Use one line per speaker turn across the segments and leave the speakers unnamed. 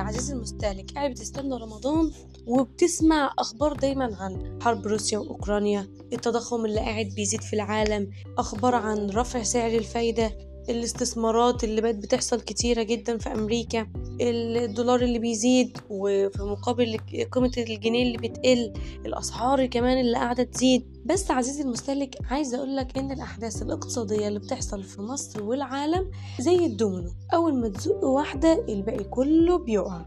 عزيزي المستهلك. قاعد بتستنى رمضان وبتسمع أخبار دايما عن حرب روسيا وأوكرانيا التضخم اللي قاعد بيزيد في العالم أخبار عن رفع سعر الفايدة الاستثمارات اللي بقت بتحصل كتيرة جدا في أمريكا الدولار اللي بيزيد وفي مقابل قيمة الجنيه اللي بتقل الأسعار كمان اللي قاعدة تزيد. بس عزيزي المستهلك عايزة أقولك إن الأحداث الاقتصادية اللي بتحصل في مصر والعالم زي الدومينو. أول ما تزق واحدة الباقي كله بيقع.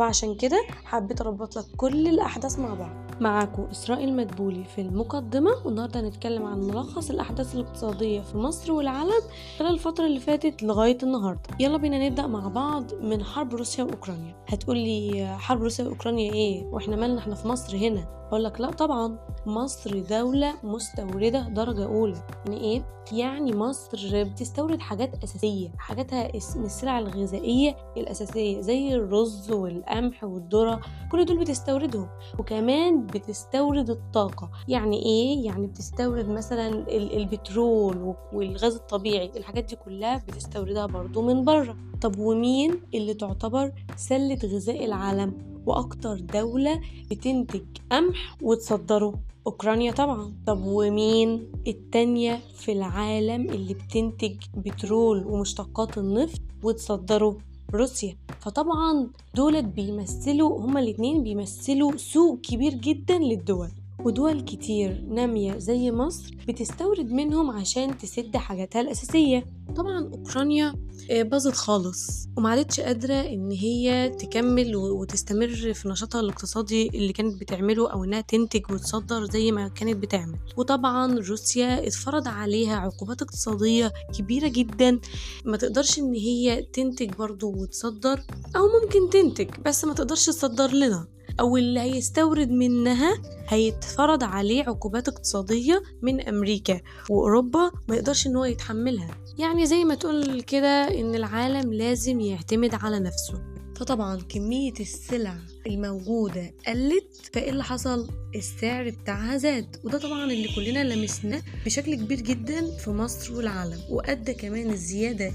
وعشان كده حبيت أربط لك كل الأحداث مع بعض. معاكم اسراء المدبولي في المقدمة والنهاردة هنتكلم عن ملخص الأحداث الاقتصادية في مصر والعالم خلال الفترة اللي فاتت لغاية النهارده. يلا بينا نبدأ مع بعض من حرب روسيا وأوكرانيا. هتقولي حرب روسيا وأوكرانيا إيه؟ وإحنا مالنا إحنا في مصر هنا؟ أقول لك لا طبعا مصر دولة مستوردة درجة أولى. يعني إيه؟ يعني مصر بتستورد حاجات أساسية حاجاتها من السلع الغذائية الأساسية زي الرز والقمح والذرة. كل دول بتستوردهم. وكمان بتستورد الطاقة. يعني إيه؟ يعني بتستورد مثلا البترول والغاز الطبيعي. الحاجات دي كلها بتستوردها برضو من بره طب ومين اللي تعتبر سلة غذاء العالم؟ وأكتر دولة بتنتج قمح وتصدره. أوكرانيا طبعا. طب ومين التانية في العالم اللي بتنتج بترول ومشتقات النفط وتصدره؟ روسيا. فطبعا دولت بيمثلوا هما الاتنين بيمثلوا سوق كبير جدا للدول. ودول كتير نامية زي مصر بتستورد منهم عشان تسد حاجاتها الأساسية. طبعا أوكرانيا باظت خالص ومعدتش قادرة إن هي تكمل وتستمر في نشاطها الاقتصادي اللي كانت بتعمله أو إنها تنتج وتصدر زي ما كانت بتعمل. وطبعا روسيا اتفرض عليها عقوبات اقتصادية كبيرة جدا. ما تقدرش إن هي تنتج برضه وتصدر أو ممكن تنتج بس ما تقدرش تصدر لنا. أو اللي هيستورد منها هيتفرض عليه عقوبات اقتصادية من أمريكا وأوروبا ما يقدرش إن هو يتحملها. يعني زي ما تقول كده إن العالم لازم يعتمد على نفسه. فطبعا كمية السلع الموجودة قلت فإيه اللي حصل؟ السعر بتاعها زاد وده طبعا اللي كلنا لمسناه بشكل كبير جدا في مصر والعالم وأدى كمان الزيادة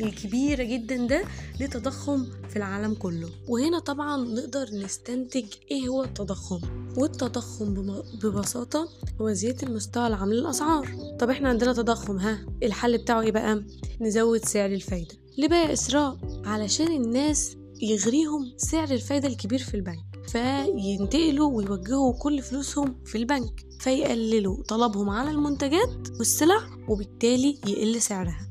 الكبيرة جدا ده لتضخم في العالم كله وهنا طبعا نقدر نستنتج إيه هو التضخم والتضخم ببساطة هو زيادة المستوى العام للأسعار طب إحنا عندنا تضخم ها الحل بتاعه إيه بقى؟ نزود سعر الفايدة ليه بقى إسراء؟ علشان الناس يغريهم سعر الفايدة الكبير في البنك فينتقلوا ويوجهوا كل فلوسهم في البنك فيقللوا طلبهم على المنتجات والسلع وبالتالي يقل سعرها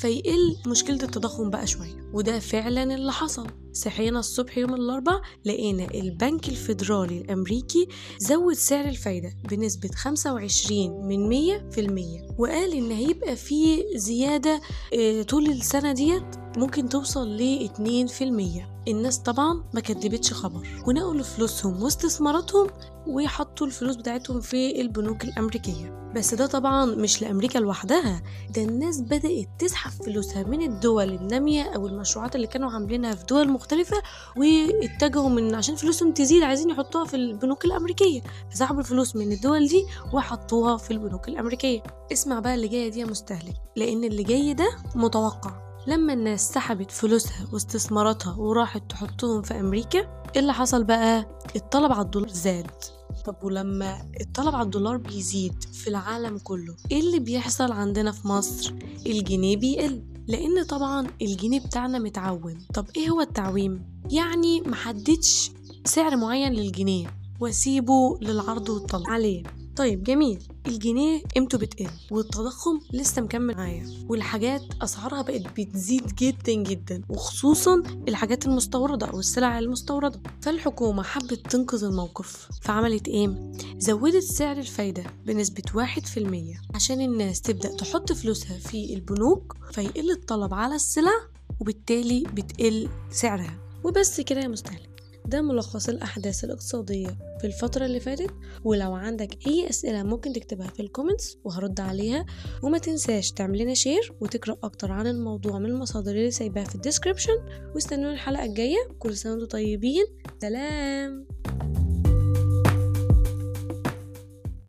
فيقل مشكلة التضخم بقى شوية وده فعلا اللي حصل. صحينا الصبح يوم الأربع لقينا البنك الفيدرالي الأمريكي زود سعر الفايدة بنسبة 25 من 100 في المية وقال إن هيبقى فيه زيادة طول السنة ديت ممكن توصل ل 2% الناس طبعا ما كدبتش خبر. ونقلوا فلوسهم واستثماراتهم ويحطوا الفلوس بتاعتهم في البنوك الأمريكية. بس ده طبعا مش لأمريكا لوحدها. ده الناس بدأت تسحب فلوسها من الدول النامية أو المشروعات اللي كانوا عاملينها في دول مختلفة واتجهوا من عشان فلوسهم تزيد عايزين يحطوها في البنوك الأمريكية. فسحبوا الفلوس من الدول دي وحطوها في البنوك الأمريكية. اسمع بقى اللي جاية دي يا مستهلك لأن اللي جاي ده متوقع. لما الناس سحبت فلوسها واستثماراتها وراحت تحطهم في أمريكا إيه اللي حصل بقى؟ الطلب على الدولار زاد. طب ولما الطلب على الدولار بيزيد في العالم كله إيه اللي بيحصل عندنا في مصر؟ الجنيه بيقل لأن طبعا الجنيه بتاعنا متعوم. طب إيه هو التعويم؟ يعني محددش سعر معين للجنيه وأسيبه للعرض والطلب. عليه. طيب جميل. الجنيه قيمته بتقل والتضخم لسه مكمل معايا والحاجات أسعارها بقت بتزيد جدا جدا وخصوصا الحاجات المستوردة أو السلع المستوردة. فالحكومة حبت تنقذ الموقف فعملت إيه؟ زودت سعر الفايدة بنسبة واحد في المية عشان الناس تبدأ تحط فلوسها في البنوك فيقل الطلب على السلع وبالتالي بتقل سعرها. وبس كده يا مستهلك. ده ملخص الأحداث الاقتصادية في الفترة اللي فاتت ولو عندك أي أسئلة ممكن تكتبها في ال comments وهرد عليها. وما تنساش تعملنا share وتقرأ أكتر عن الموضوع من المصادر اللي سايباها في ال description واستنوني الحلقة الجاية. كل سنة وأنتم طيبين. سلام.